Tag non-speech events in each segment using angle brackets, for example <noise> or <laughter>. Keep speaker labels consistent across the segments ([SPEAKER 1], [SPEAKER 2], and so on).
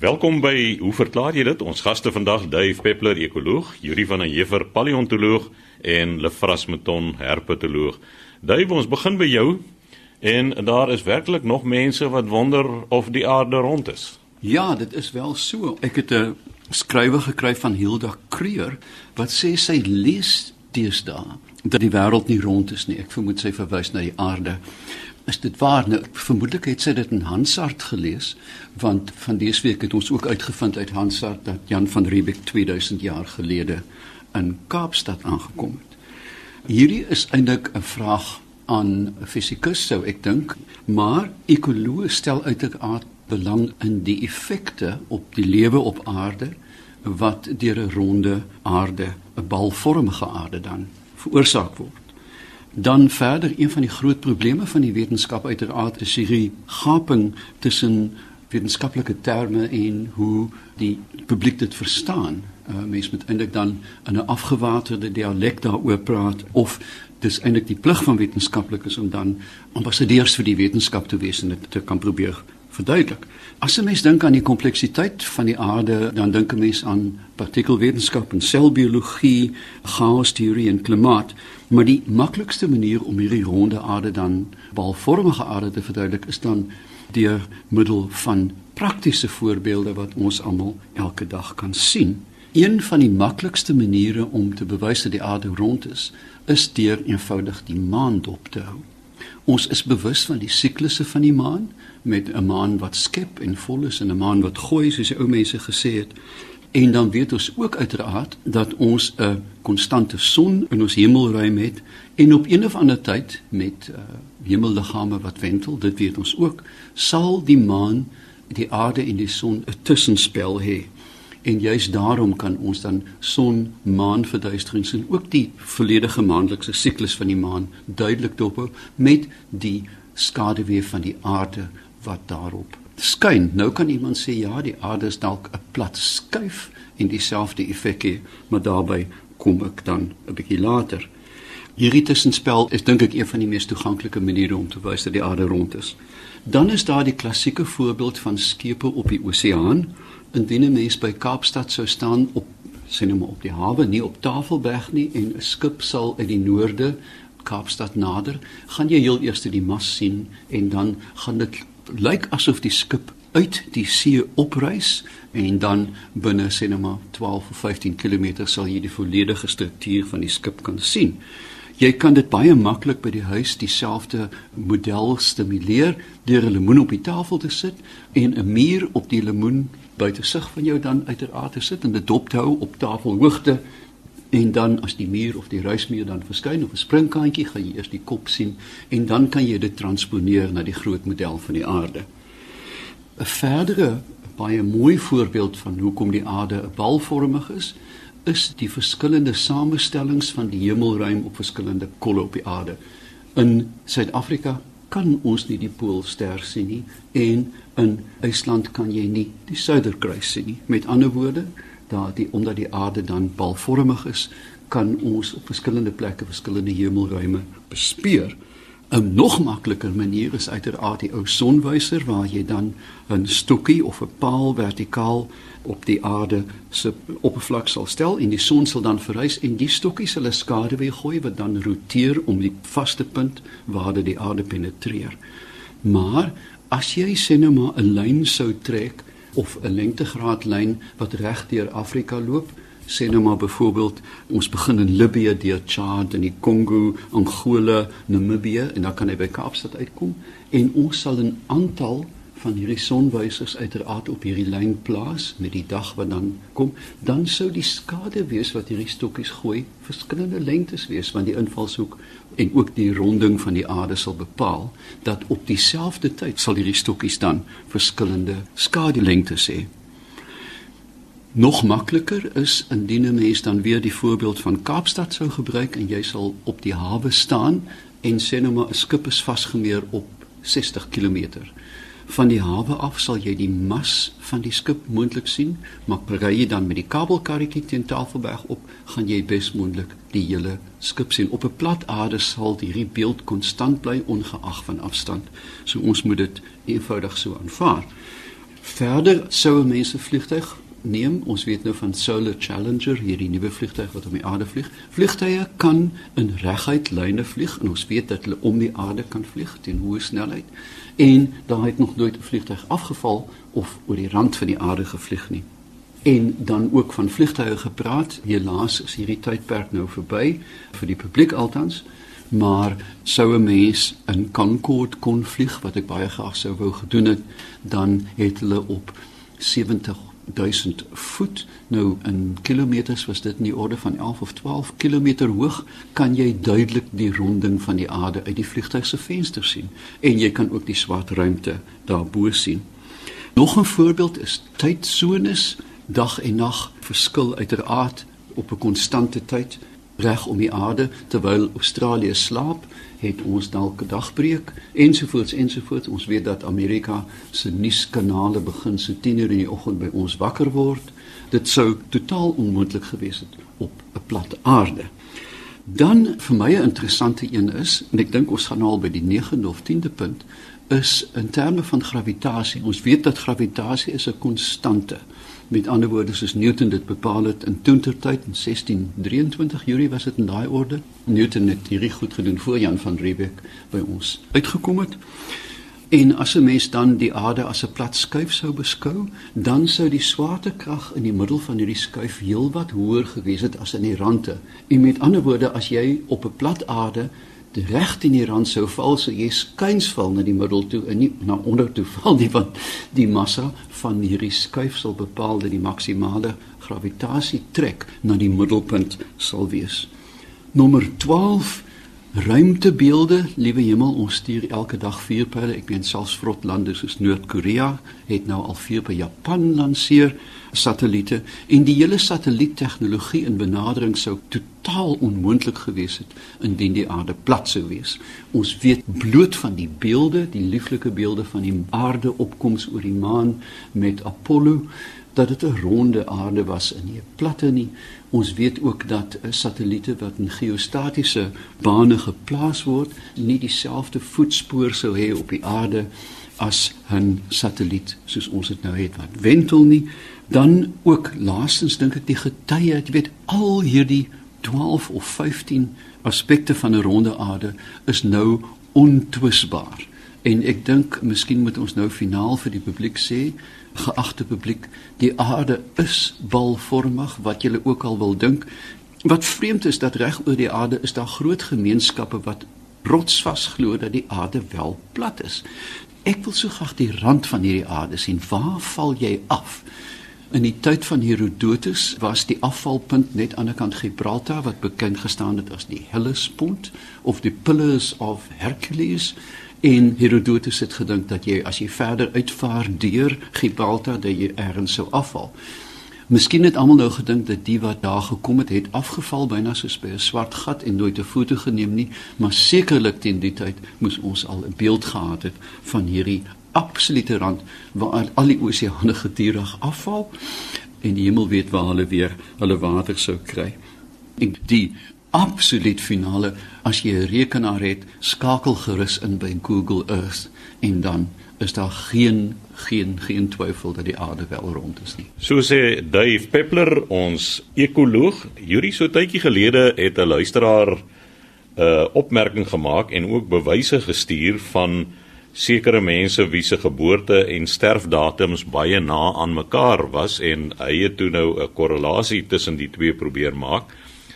[SPEAKER 1] Welkom by Hoe verklaar jy dit? Ons gaste vandag Dave Peppler, ekoloog, Yuri van der Heever, paleontoloog en Lefras Meton, herpetoloog. Dave, ons begin by jou. En daar is werklik nog mense wat wonder of die aarde rond is.
[SPEAKER 2] Ja, dit is wel so. Ek het 'n skrywe gekry van Hilda Kreur wat sê sy lees deesdae dat die wêreld nie rond is nie. Ek vermoed sy verwys na die aarde. Is dit waar? Nou, vermoedelik het sy dit in Hansard gelees, want van dese week het ons ook uitgevind uit Hansard dat Jan van Riebeeck 2000 jaar gelede in Kaapstad aangekom het. Hierdie is eintlik 'n vraag aan 'n fisikus sou ek dink, maar ekoloë stel uiteraard belang in die effekte op die lewe op aarde wat deur 'n ronde aarde, 'n balvormige aarde dan veroorsaak word. Dan verder een van die groot probleme van die wetenskap uiteraard is hierdie gaping tussen wetenskaplike terme en hoe die publiek dit verstaan. Uh, mens moet eintlik dan in 'n afgewaterde dialek daaroor praat of dis eintlik die plig van wetenskaplikes om dan ambassadeurs vir die wetenskap te wees en dit te kan probeer verduidelik. As 'n mens dink aan die kompleksiteit van die aarde, dan dink 'n mens aan partikelwetenskap en selbiologie, chaosteorie en klimaat, maar die maklikste manier om hierdie ronde aarde dan balvormige aarde te verduidelik is dan deur middel van praktiese voorbeelde wat ons almal elke dag kan sien. Een van die maklikste maniere om te bewys dat die aarde rond is, is deur eenvoudig die maan dop te hou. Ons is bewus van die siklusse van die maan met 'n maan wat skep en vol is en 'n maan wat gooi soos die ou mense gesê het. En dan weet ons ook uiteraard dat ons 'n konstante son in ons hemelruim het en op een of ander tyd met uh, hemelliggame wat wentel, dit weet ons ook, sal die maan, die aarde en die son 'n tussenspel hê en juis daarom kan ons dan son maan verduisterings en ook die volledige maandelikse siklus van die maan duidelik dophou met die skaduwee van die aarde wat daarop skyn. Nou kan iemand sê ja, die aarde is dalk 'n plat skuif en dieselfde effek hê, maar daarbey kom ek dan 'n bietjie later. Hierdie tussenspel is dink ek een van die mees toeganklike maniere om te wys dat die aarde rond is. Dan is daar die klassieke voorbeeld van skepe op die oseaan indien 'n mens by Kaapstad sou staan op sien hom op die hawe nie op Tafelberg nie en 'n skip sal uit die noorde Kaapstad nader, gaan jy heel eers die mas sien en dan gaan dit lyk asof die skip uit die see opreis en dan binne sê net maar 12 of 15 km sal jy die volledige struktuur van die skip kan sien. Jy kan dit baie maklik by die huis dieselfde model stimuleer deur 'n lemoen op die tafel te sit en 'n muur op die lemoen buite sig van jou dan uiteraard te sit en dit dop te hou op tafelhoogte en dan as die muur of die ruismuur dan verskyn op 'n springkantjie gaan jy eers die kop sien en dan kan jy dit transponeer na die groot model van die aarde. 'n Verdere baie mooi voorbeeld van hoekom die aarde 'n balvormig is, is die verskillende samestellings van die hemelruim op verskillende kolle op die aarde. In Suid-Afrika kan ons nie die poolster sien nie en in IJsland kan jy nie die suiderkruis sien nie. Met ander woorde, daardie omdat die aarde dan balvormig is, kan ons op verskillende plekke verskillende hemelruime bespeur. 'n Nog makliker manier is uiteraard die ou sonwyser waar jy dan 'n stokkie of 'n paal vertikaal op die aarde se oppervlak sal stel en die son sal dan verrys en die stokkie sal 'n skaduwee gooi wat dan roteer om die vaste punt waar dit die aarde penetreer. Maar as jy sê nou maar 'n lyn sou trek of 'n lengtegraad lyn wat reg deur Afrika loop, sê nou maar byvoorbeeld ons begin in Libië deur Chad en die Kongo, Angola, Namibië en dan kan jy by Kaapstad uitkom en ons sal 'n aantal van hierdie sonwysers uiteraard op hierdie lyn plaas met die dag wat dan kom, dan sou die skade wees wat hierdie stokkies gooi verskillende lengtes wees want die invalshoek en ook die ronding van die aarde sal bepaal dat op dieselfde tyd sal hierdie stokkies dan verskillende skadelengtes hê. Nog makliker is indien 'n mens dan weer die voorbeeld van Kaapstad sou gebruik en jy sal op die hawe staan en sê nou maar 'n skip is vasgemeer op 60 km van die hawe af sal jy die mas van die skip moontlik sien, maar ry jy dan met die kabelkarretjie teen Tafelberg op, gaan jy besmoontlik die hele skip sien. Op 'n plat aarde sal hierdie beeld konstant bly ongeag van afstand. So ons moet dit eenvoudig so aanvaar. Verder sou mense vliegtyg neem. Ons weet nou van Solar Challenger, hierdie nuwe vliegtyg wat om die aarde vlieg. Vliegtye kan in reguit lyne vlieg en ons weet dat hulle om die aarde kan vlieg teen hoë snelheid. En daar het nog nooit 'n vliegtyg afgeval of oor die rand van die aarde gevlieg nie. En dan ook van vliegtye gepraat. Helaas is hierdie tydperk nou verby vir die publiek altans. Maar sou 'n mens in Concorde kon vlieg wat ek baie graag sou wou gedoen het, dan het hulle op 70 1000 voet. Nou in kilometers was dit in die orde van 11 of 12 kilometer hoog, kan jy duidelik die ronding van die aarde uit die vliegtuig se venster sien en jy kan ook die swart ruimte daarbo sien. Nog 'n voorbeeld is tydsones, dag en nag verskil uiteraard op 'n konstante tyd reg om die aarde terwyl Australië slaap het ons dalk 'n dagbreek ensovoorts ensovoorts. Ons weet dat Amerika se nuuskanale begin so 10:00 in die oggend by ons wakker word. Dit sou totaal onmoontlik gewees het op 'n plat aarde. Dan vir my 'n interessante een is en ek dink ons gaan nou al by die 9de of 10de punt is in terme van gravitasie. Ons weet dat gravitasie is 'n konstante Met ander woorde soos Newton dit bepaal het in toentertyd in 1623 Julie was dit in daai orde. Newton het hierdie goed gedoen voor Jan van Riebeeck by ons uitgekom het. En as 'n mens dan die aarde as 'n plat skuif sou beskou, dan sou die swaartekrag in die middel van hierdie skuif heelwat hoër gewees het as in die rande. En met ander woorde, as jy op 'n plat aarde reg in die rand sou val sou jy skuins val na die middel toe en nie na onder toe val nie want die massa van hierdie skuif sal bepaal dat die maksimale gravitasie trek na die middelpunt sal wees. Nommer 12 ruimtebeelde, liewe hemel, ons stuur elke dag vier pelle. Ek weet selfs vrot lande soos Noord-Korea het nou al vier by Japan lanseer satelliete en die hele satelliettegnologie in benadering sou totaal onmoontlik gewees het indien die aarde plat sou wees. Ons weet bloot van die beelde, die lieflike beelde van die aarde opkoms oor die maan met Apollo dat dit 'n ronde aarde was en nie 'n platte nie. Ons weet ook dat satelliete wat in geostatiese bane geplaas word, nie dieselfde voetspoor sou hê op die aarde as 'n satelliet soos ons dit nou het wat wentel nie dan ook laastens dink ek die getye jy weet al hierdie 12 of 15 aspekte van 'n ronde aarde is nou ontwisbaar en ek dink miskien moet ons nou finaal vir die publiek sê geagte publiek die aarde is balvormig wat julle ook al wil dink. Wat vreemd is dat reg oor die aarde is daar groot gemeenskappe wat rotsvas glo dat die aarde wel plat is. Ek wil so graag die rand van hierdie aarde sien. Waar val jy af? In die tyd van Herodotus was die afvalpunt net aan die kant Gibraltar wat bekend gestaan het as die Hellespont of die Pillars of Hercules en Herodotus het gedink dat jy as jy verder uitvaar deur Gibraltar dat jy ergens sou afval. Miskien het almal nou gedink dat die wat daar gekom het het afgeval byna soos by 'n swart gat en nooit 'n foto geneem nie, maar sekerlik teen die tyd moes ons al 'n beeld gehad het van hierdie absolute rand waar al die oseane gedurig afval en die hemel weet waar hulle weer hulle water sou kry. En die absoluut finale as jy 'n rekenaar het, skakel gerus in by Google Earth en dan is daar geen geen geen twyfel dat die aarde wel rond is nie.
[SPEAKER 1] So sê Dave Peppler, ons ekoloog, hierdie so tydjie gelede het 'n luisteraar 'n uh, opmerking gemaak en ook bewyse gestuur van sekere mense wie se geboorte en sterfdatums baie na aan mekaar was en hy het toe nou 'n korrelasie tussen die twee probeer maak.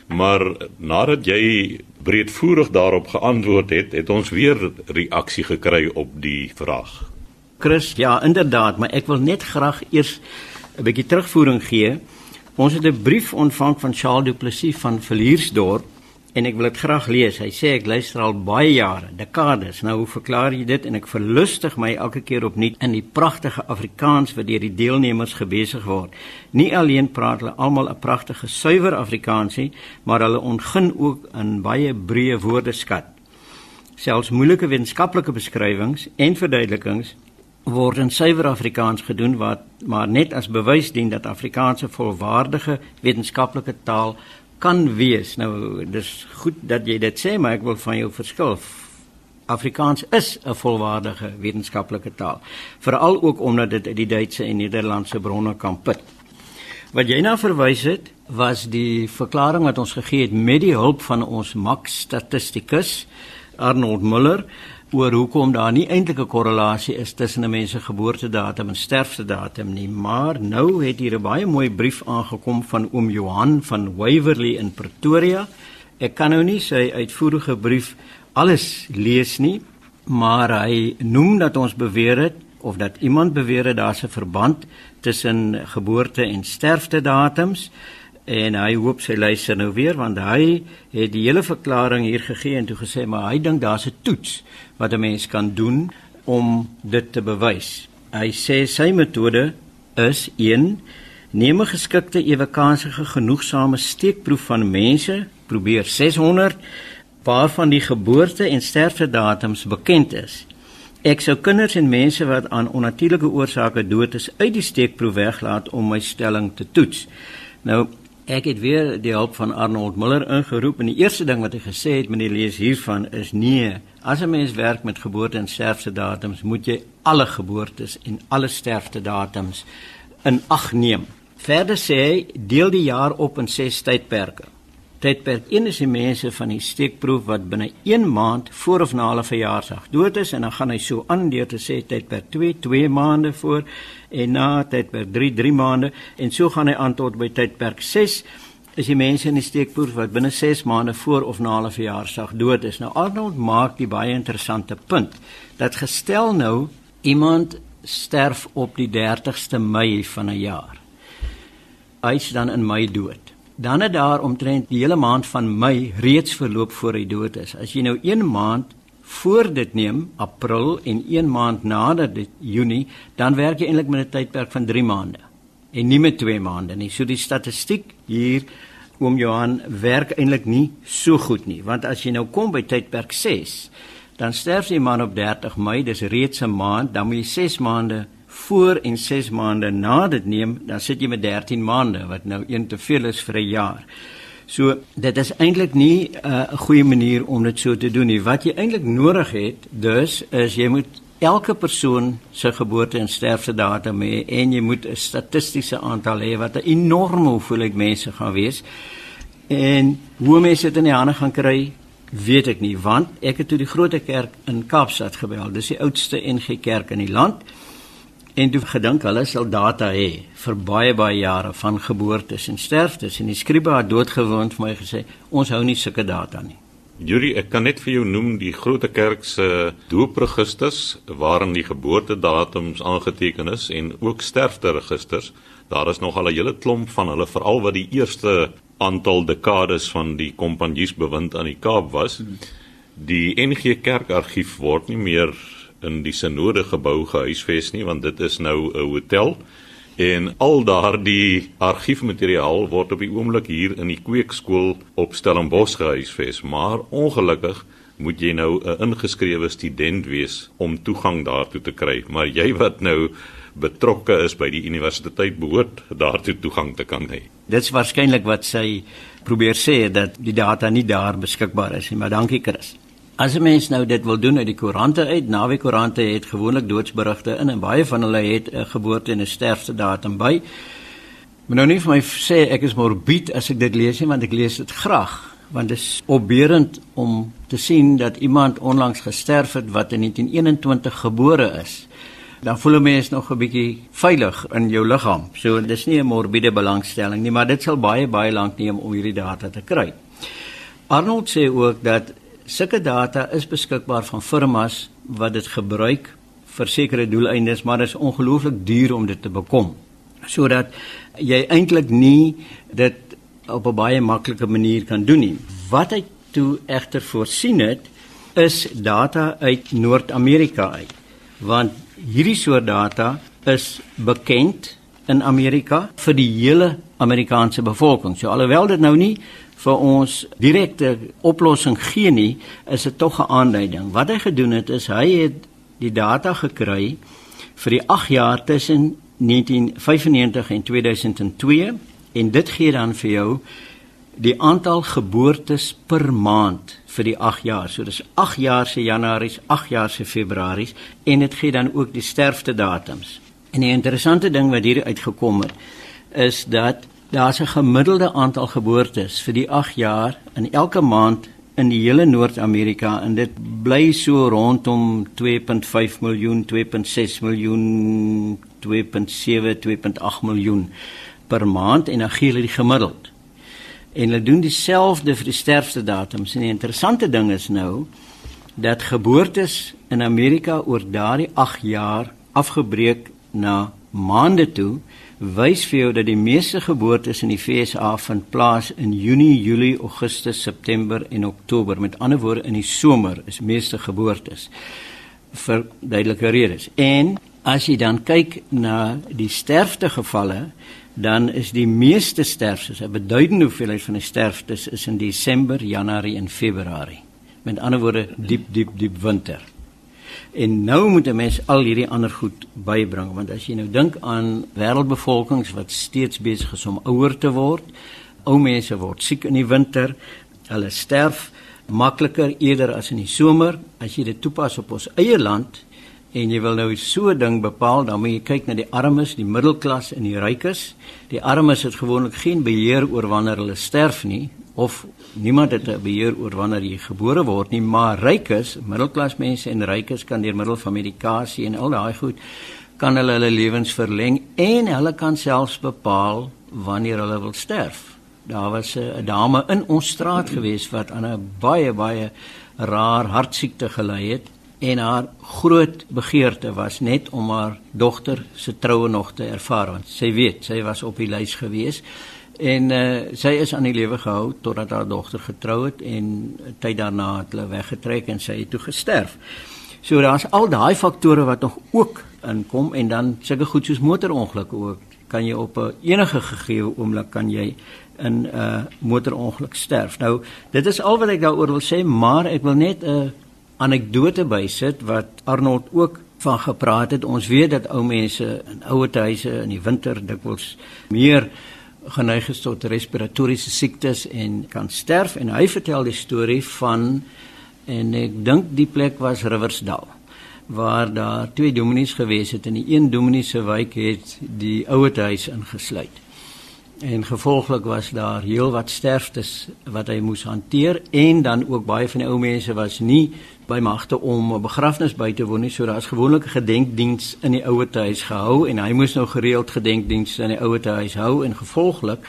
[SPEAKER 1] Maar nadat jy breedvoerig daarop geantwoord het, het ons weer reaksie gekry op die vraag.
[SPEAKER 3] Chris, ja, inderdaad, maar ek wil net graag eers 'n bietjie terugvoering gee. Ons het 'n brief ontvang van Charles Du Plessis van Villiersdorp en ek wil dit graag lees. Hy sê ek luister al baie jare, dekades. Nou hoe verklaar jy dit? En ek verlustig my elke keer opnuut in die pragtige Afrikaans wat deur die deelnemers gebesig word. Nie alleen praat hulle almal 'n pragtige suiwer Afrikaans nie, maar hulle ontgin ook in baie breë woordeskat. Selfs moeilike wetenskaplike beskrywings en verduidelikings word in suiwer Afrikaans gedoen wat maar net as bewys dien dat Afrikaans 'n volwaardige wetenskaplike taal kan wees. Nou dis goed dat jy dit sê, maar ek wil van jou verskil. Afrikaans is 'n volwaardige wetenskaplike taal, veral ook omdat dit uit die Duitse en Nederlandse bronne kan put. Wat jy nou verwys het, was die verklaring wat ons gegee het met die hulp van ons Max statistikus Arnold Muller oor hoekom daar nie eintlik 'n korrelasie is tussen 'n mens se geboortedatum en sterftedatum nie, maar nou het hier 'n baie mooi brief aangekom van oom Johan van Waverley in Pretoria. Ek kan nou nie sy uitvoerige brief alles lees nie, maar hy noem dat ons beweer het of dat iemand beweer het daar's 'n verband tussen geboorte en sterftedatums en hy hoop sy luister nou weer want hy het die hele verklaring hier gegee en toe gesê maar hy dink daar's 'n toets wat 'n mens kan doen om dit te bewys. Hy sê sy metode is 1 neem 'n geskikte ewekansige genoegsame steekproef van mense, probeer 600 waarvan die geboorte en sterftedatums bekend is. Ek sou kinders en mense wat aan onnatuurlike oorsake dood is uit die steekproef weglaat om my stelling te toets. Nou Ek het weer die hulp van Arnold Muller ingeroep en die eerste ding wat hy gesê het die lees hiervan is nee, as 'n mens werk met geboorte en sterftedatums, moet jy alle geboortes en alle sterftedatums in ag neem. Verder sê hy, deel die jaar op in 6 tydperke. Tydperk 1 is die mense van die steekproef wat binne 1 maand voor of na hulle verjaarsdag dood is en dan gaan hy so aan deur te sê tydperk 2 2 maande voor en na tydperk 3 3 maande en so gaan hy aan tot by tydperk 6 is die mense in die steekproef wat binne 6 maande voor of na hulle verjaarsdag dood is. Nou Arnold maak die baie interessante punt dat gestel nou iemand sterf op die 30ste Mei van 'n jaar. Hy is dan in Mei dood. Dan het daar omtrent die hele maand van Mei reeds verloop voor hy dood is. As jy nou 1 maand voor dit neem April en 1 maand nadat dit Junie, dan werk jy eintlik met 'n tydperk van 3 maande en nie met 2 maande nie. So die statistiek hier oom Johan werk eintlik nie so goed nie, want as jy nou kom by tydperk 6, dan sterf die man op 30 Mei, dis reeds 'n maand, dan moet jy 6 maande voor en 6 maande na dit neem, dan sit jy met 13 maande wat nou een te veel is vir 'n jaar. So dit is eintlik nie uh, 'n uh, goeie manier om dit so te doen nie. Wat jy eintlik nodig het, dus is jy moet elke persoon se geboorte en sterftedatum hê en jy moet 'n statistiese aantal hê wat 'n enorme hoeveelheid mense gaan wees. En hoe mense dit in die hande gaan kry, weet ek nie, want ek het toe die groot kerk in Kaapstad gebel. Dis die oudste NG Kerk in die land en toe gedink hulle sal data hê vir baie baie jare van geboortes en sterftes en die skrywe het doodgewoon vir my gesê ons hou nie sulke data nie.
[SPEAKER 1] Yuri, ek kan net vir jou noem die Grote Kerk se doopregisters waarin die geboortedatums aangeteken is en ook sterfteregisters. Daar is nog al 'n hele klomp van hulle veral wat die eerste aantal dekades van die kompanjies bewind aan die Kaap was. Die NG Kerk argief word nie meer in die synode gebou gehuisves nie want dit is nou 'n hotel en al daardie argiefmateriaal word op die oomblik hier in die kweekskool op Stellenbosch gehuisves maar ongelukkig moet jy nou 'n ingeskrewe student wees om toegang daartoe te kry maar jy wat nou betrokke is by die universiteit behoort daartoe toegang te kan hê.
[SPEAKER 3] Dit's waarskynlik wat sy probeer sê dat die data nie daar beskikbaar is nie, maar dankie Chris. As 'n mens nou dit wil doen uit die koerante uit, naweek koerante het gewoonlik doodsberigte in en baie van hulle het 'n geboorte en 'n sterftedatum by. Maar nou nie vir my sê ek is morbied as ek dit lees nie, want ek lees dit graag, want dit is opbeurend om te sien dat iemand onlangs gesterf het wat in 1921 gebore is. Dan voel 'n mens nog 'n bietjie veilig in jou liggaam. So dis nie 'n morbiede belangstelling nie, maar dit sal baie baie lank neem om hierdie data te kry. Arnold sê ook dat sulke data is beskikbaar van firmas wat dit gebruik vir sekere doeleindes, maar dit is ongelooflik duur om dit te bekom. Sodat jy eintlik nie dit op 'n baie maklike manier kan doen nie. Wat hy toe egter voorsien het is data uit Noord-Amerika uit. Want hierdie soort data is bekend in Amerika vir die hele Amerikaanse bevolking. So alhoewel dit nou nie vir ons direkte oplossing gee nie, is dit tog 'n aanduiding. Wat hy gedoen het is hy het die data gekry vir die 8 jaar tussen 1995 en 2002 en dit gee dan vir jou die aantal geboortes per maand vir die 8 jaar. So dis 8 jaar se Januaries, 8 jaar se Februaries en dit gee dan ook die sterfte datums. En die interessante ding wat hier uitgekom het is dat daar's 'n gemiddelde aantal geboortes vir die 8 jaar in elke maand in die hele Noord-Amerika en dit bly so rondom 2.5 miljoen, 2.6 miljoen, 2.7, 2.8 miljoen per maand en dan gee hulle die gemiddeld en hulle doen dieselfde vir die sterfte datums. En die interessante ding is nou dat geboortes in Amerika oor daardie 8 jaar afgebreek na maande toe wys vir jou dat die meeste geboortes in die FSA vind plaas in Junie, Julie, Augustus, September en Oktober. Met ander woorde in die somer is meeste geboortes vir duidelike redes. En as jy dan kyk na die sterftegevalle dan is die meeste sterftes, 'n beduidende hoeveelheid van die sterftes is in Desember, Januarie en Februarie. Met ander woorde, diep diep diep winter. En nou moet 'n mens al hierdie ander goed bybring, want as jy nou dink aan wêreldbevolkings wat steeds besig is om ouer te word, ou mense word siek in die winter, hulle sterf makliker eerder as in die somer. As jy dit toepas op ons eie land, en jy wil nou so 'n ding bepaal, dan moet jy kyk na die armes, die middelklas en die rykes. Die armes het gewoonlik geen beheer oor wanneer hulle sterf nie of niemand het 'n beheer oor wanneer jy gebore word nie, maar rykes, middelklasmense en rykes kan deur middel van medikasie en al daai goed kan hulle hulle lewens verleng en hulle kan selfs bepaal wanneer hulle wil sterf. Daar was 'n dame in ons straat gewees wat aan 'n baie baie raar hartsiekte gely het en haar groot begeerte was net om haar dogter se troue nog te ervaar want sy weet sy was op die lys gewees en uh, sy is aan die lewe gehou totdat haar dogter getrou het en tyd daarna het hulle weggetrek en sy het toe gesterf. So daar's al daai faktore wat nog ook inkom en dan sulke goed soos motorongelukke ook kan jy op 'n enige gegee oomblik kan jy in 'n uh, motorongeluk sterf. Nou dit is al wat ek daaroor wil sê, maar ek wil net 'n uh, anekdote bysit wat Arnold ook van gepraat het. Ons weet dat ou mense in ouer huise in die winter dikwels meer geneig is tot respiratoriese siektes en kan sterf. En hy vertel die storie van en ek dink die plek was Riversdal waar daar twee dominees gewees het. En die een dominee se wijk het die ouer huis ingesluit en gevolglik was daar heelwat sterftes wat hy moes hanteer en dan ook baie van die ou mense was nie by magte om 'n begrafnis by te woon nie. So daar's gewoonlik 'n gedenkdiens in die ouer huis gehou en hy moes nou gereeld gedenkdienste in die ouer huis hou en gevolglik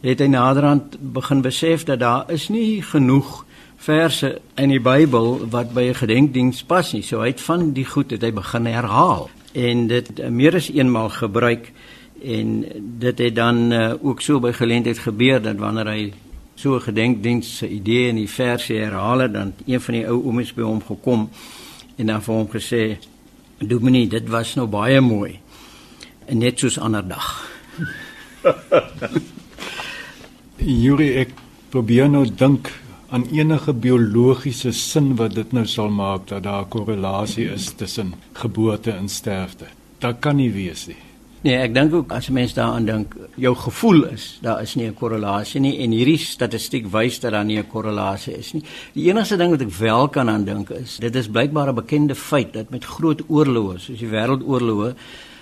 [SPEAKER 3] het hy naderhand begin besef dat daar is nie genoeg verse in die Bybel wat by 'n gedenkdiens pas nie. So hy het van die goed het hy begin herhaal en dit meer as eenmaal gebruik en dit het dan uh, ook so by geleentheid gebeur dat wanneer hy so 'n gedenkdiens se idee in die verse herhaal het dan een van die ou oomies by hom gekom en dan vir hom gesê Dominee dit was nou baie mooi en net soos ander dag <laughs>
[SPEAKER 4] Yuri ek probeer nou dink aan enige biologiese sin wat dit nou sal maak dat daar 'n korrelasie is tussen geboorte en sterfte. Dat kan nie wees nie.
[SPEAKER 3] Nee, ek dink ook as mense daaraan dink, jou gevoel is daar is nie 'n korrelasie nie en hierdie statistiek wys dat daar nie 'n korrelasie is nie. Die enigste ding wat ek wel kan aan dink is, dit is blykbaar 'n bekende feit dat met groot oorloë, soos die wêreldoorloë,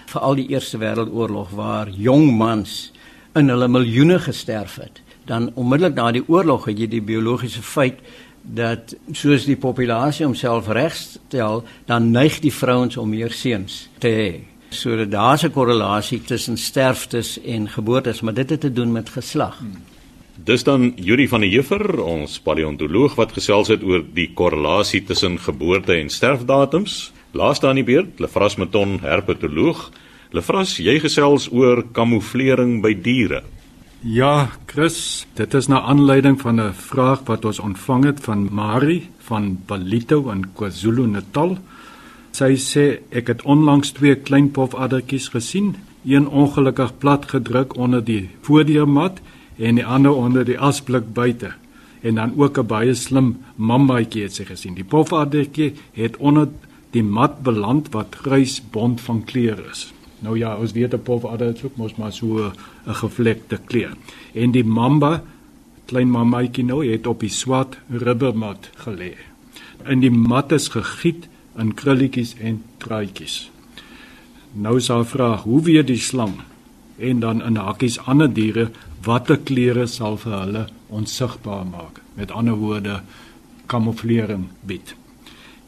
[SPEAKER 3] veral die Eerste Wêreldoorlog waar jong mans in hulle miljoene gesterf het, dan onmiddellik na die oorlog het jy die biologiese feit dat soos die populasie homself regstel, dan neig die vrouens om meer seuns te hê. So daar's 'n korrelasie tussen sterftes en geboortes, maar dit het te doen met geslag.
[SPEAKER 1] Dis dan Yuri van der Heever, ons paleontoloog wat gesels het oor die korrelasie tussen geboorte en sterfdatums. Laaste aan die beurt, Lefras Meton, herpetoloog. Lefras, jy gesels oor kamouflering by diere.
[SPEAKER 4] Ja, Chris, dit is na aanleiding van 'n vraag wat ons ontvang het van Marie van Balito in KwaZulu-Natal. Sy sê ek het onlangs twee klein pofaddertjies gesien, een ongelukkig plat gedruk onder die voordeurmat en die ander onder die asblik buite. En dan ook 'n baie slim mammaatjie het sy gesien. Die pofaddertjie het onder die mat beland wat grys bont van kleur is. Nou ja, ons weet 'n pofadder het ook mos maar so 'n gevlekte kleur. En die mamba klein mamaitjie nou het op die swart rubbermat gelê. In die mat is gegiet in krulletjies en truitjies. Nou is haar vraag: Hoe weet die slang en dan in hakkies ander diere watter kleure sal vir hulle onsigbaar maak? Met ander woorde, kamouflering bied.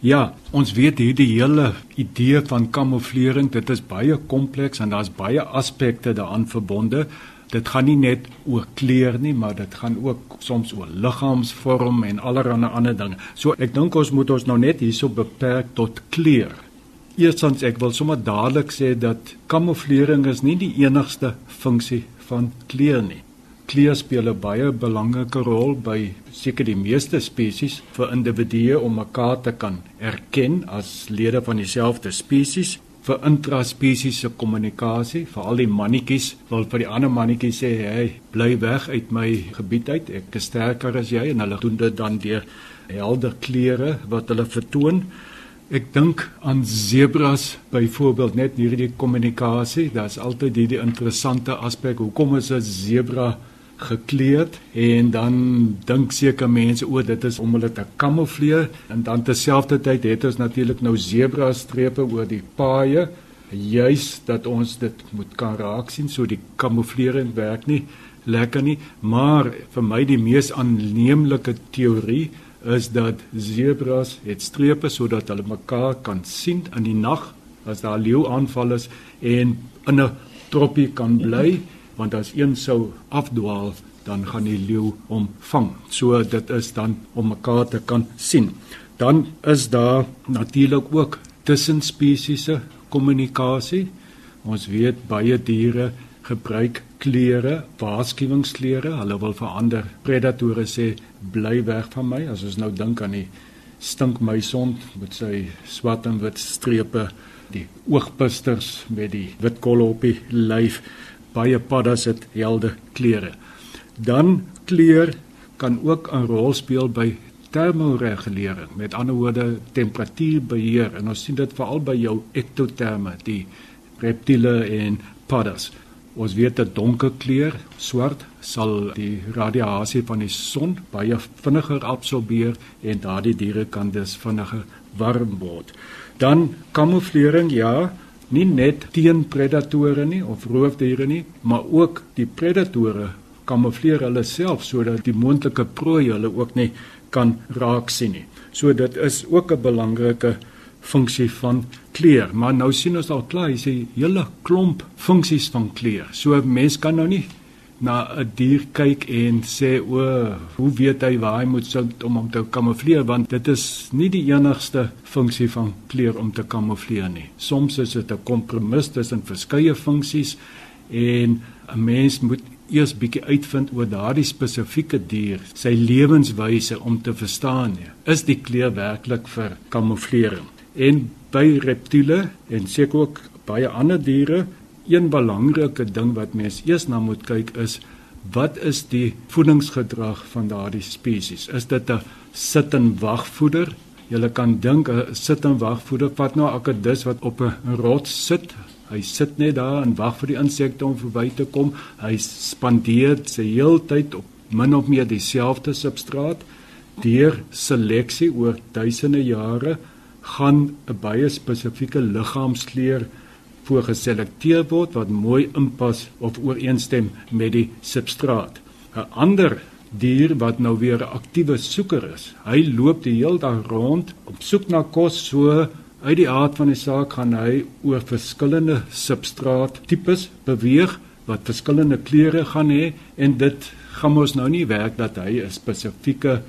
[SPEAKER 4] Ja, ons weet hierdie hele idee van kamouflering, dit is baie kompleks en daar's baie aspekte daaraan verbonde. Dit gaan nie net oor kleur nie, maar dit gaan ook soms oor liggaamsvorm en allerlei ander dinge. So ek dink ons moet ons nou net hierso beperk tot kleur. Eerstens ek wil sommer dadelik sê dat kamouflering is nie die enigste funksie van kleur nie. Kleur speel 'n baie belangrike rol by seker die meeste spesies vir individue om mekaar te kan erken as lede van dieselfde spesies vir intraspesiese kommunikasie vir al die mannetjies wil vir die ander mannetjies sê hey bly weg uit my gebied uit. Ek is sterker as jy. En hulle doen dit dan deur helder kleure wat hulle vertoon. Ek dink aan sebras byvoorbeeld net hierdie kommunikasie, daar's altyd hierdie interessante aspek. Hoekom is 'n sebra gekleed en dan dink seker mense o, dit is om hulle te kamoufleer. En dan terselfdertyd het ons natuurlik nou sebra strepe oor die paaie, juis dat ons dit moet kan raak sien so die kamouflering werk nie lekker nie, maar vir my die mees aanneemlike teorie is dat sebras het strepe sodat hulle mekaar kan sien in die nag as daar leeu aanval is en in 'n troppie kan bly want as een sou afdwaal dan gaan die leeu hom vang. So dit is dan om mekaar te kan sien. Dan is daar natuurlik ook tussenspesiese kommunikasie. Ons weet baie diere gebruik klere, waarskuwingsklere. Hulle wil vir ander predatore sê bly weg van my. As ons nou dink aan die stinkmuisond met sy swart en wit strepe, die oogpusters met die wit kolle op die lyf, baie paddas het helder klere. Dan kleur kan ook 'n rol speel by termoregulering. Met ander woorde, temperatuurbeheer en ons sien dit veral by jou ektoterme, die reptiele en paddas. Ons weet dat donker kleur, swart, sal die radiasie van die son baie vinniger absorbeer en daardie diere kan dus vinniger warm word. Dan kamouflering, ja, nie net teen predatore nie of roofdiere nie, maar ook die predatore kamoufleer hulle self sodat die moontlike prooi hulle ook nie kan raak sien nie. So dit is ook 'n belangrike funksie van kleur, maar nou sien ons al klaar, hier's 'n hele klomp funksies van kleur. So 'n mens kan nou nie na 'n dier kyk en sê o, hoe weet hy waar hy moet sit om hom te kamoufleer want dit is nie die enigste funksie van kleur om te kamoufleer nie. Soms is dit 'n kompromis tussen verskeie funksies en 'n mens moet eers bietjie uitvind oor daardie spesifieke dier, sy lewenswyse om te verstaan, is die kleur werklik vir kamouflering? En by reptiele en seker ook baie ander diere, een belangrike ding wat mens eers na moet kyk is wat is die voedingsgedrag van daardie spesies? Is dit 'n sit en wag voeder? Jy kan dink 'n sit en wag voeder vat nou 'n akedus wat op 'n rots sit. Hy sit net daar en wag vir die insekte om verby te kom. Hy spandeer sy heeltyd op min of meer dieselfde substraat deur seleksie oor duisende jare gaan 'n baie spesifieke liggaamskleur voorgeselekteer word wat mooi inpas of ooreenstem met die substraat. 'n Ander dier wat nou weer 'n aktiewe soeker is. Hy loop die hele dag rond op soek na kos so uit die aard van die saak gaan hy oor verskillende substraat tipes beweeg wat verskillende kleure gaan hê en dit gaan ons nou nie werk dat hy 'n spesifieke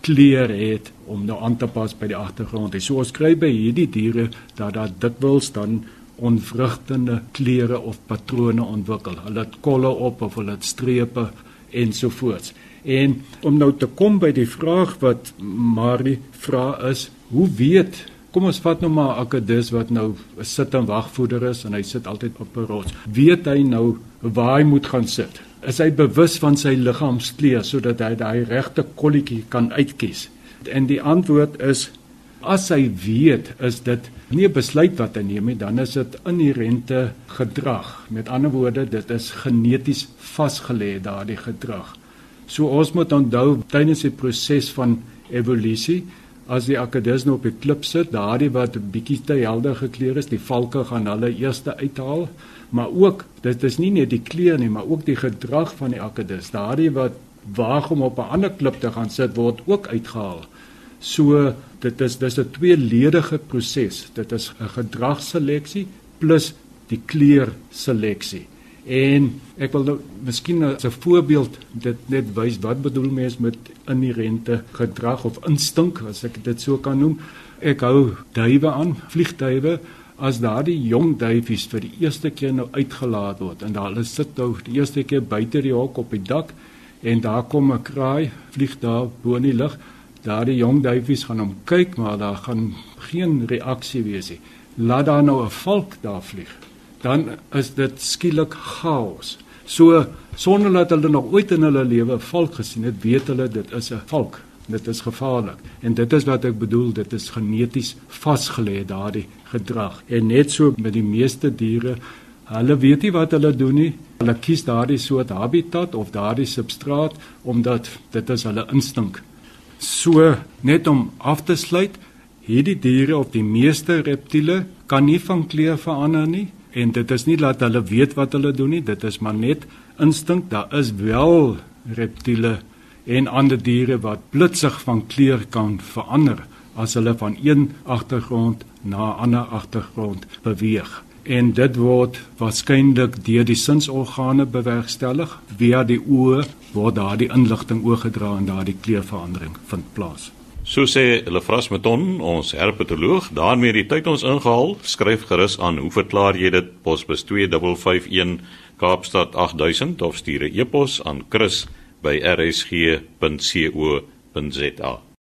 [SPEAKER 4] kleur het om nou aan te pas by die agtergrond. So ons kry by hierdie diere dat daar dikwels dan onvrugtende kleure of patrone ontwikkel. Hulle het kolle op of hulle het strepe ensovoorts. En om nou te kom by die vraag wat Marie vra is, hoe weet Kom ons vat nou maar Akedus wat nou 'n sit en wagvoeder is en hy sit altyd op 'n rots. Weet hy nou waar hy moet gaan sit? is hy bewus van sy liggaamskleur sodat hy daai regte kolletjie kan uitkies. En die antwoord is as hy weet is dit nie 'n besluit wat hy neem nie, dan is dit inherente gedrag. Met ander woorde, dit is geneties vasgelê daardie gedrag. So ons moet onthou tydens die proses van evolusie as die akedus nou op die klip sit, daardie wat bietjie te helder gekleur is, die valke gaan hulle eerste uithaal, maar ook dit is nie net die kleur nie, maar ook die gedrag van die akedus. Daardie wat waag om op 'n ander klip te gaan sit word ook uitgehaal. So dit is dis 'n tweeledige proses. Dit is 'n gedragseleksie plus die kleurseleksie. En ek wil nou miskien as 'n voorbeeld dit net wys wat bedoel mens met inherente gedrag of instink as ek dit so kan noem. Ek hou duwe aan, vliegduwe as daardie jong duifies vir die eerste keer nou uitgelaat word en daar hulle sit nou die eerste keer buite die hok op die dak en daar kom 'n kraai vlieg daar bo in die lug daardie jong duifies gaan hom kyk maar daar gaan geen reaksie wees nie. Laat daar nou 'n valk daar vlieg dan is dit skielik chaos. So sonder dat hulle nog ooit in hulle lewe 'n valk gesien het weet hulle dit is 'n valk. Dit is gevaarlik. En dit is wat ek bedoel dit is geneties vasgelê daardie gedrag. En net so met die meeste diere Hulle weet nie wat hulle doen nie. Hulle kies daardie soort habitat of daardie substraat omdat dit is hulle instink. So net om af te sluit, hierdie diere of die meeste reptiele kan nie van kleur verander nie en dit is nie dat hulle weet wat hulle doen nie, dit is maar net instink. Daar is wel reptiele en ander diere wat blitsig van kleur kan verander as hulle van een agtergrond na 'n ander agtergrond beweeg en dit word waarskynlik deur die sinsorgane bewerkstellig via die oë word daardie inligting oorgedra en daardie kleurverandering vind plaas.
[SPEAKER 1] So sê Lefras Meton, ons herpetoloog, daarmee die tyd ons ingehaal. Skryf gerus aan. Hoe verklaar jy dit? Posbus 2551 Kaapstad 8000 of stuur 'n e-pos aan chris@rsg.co.za.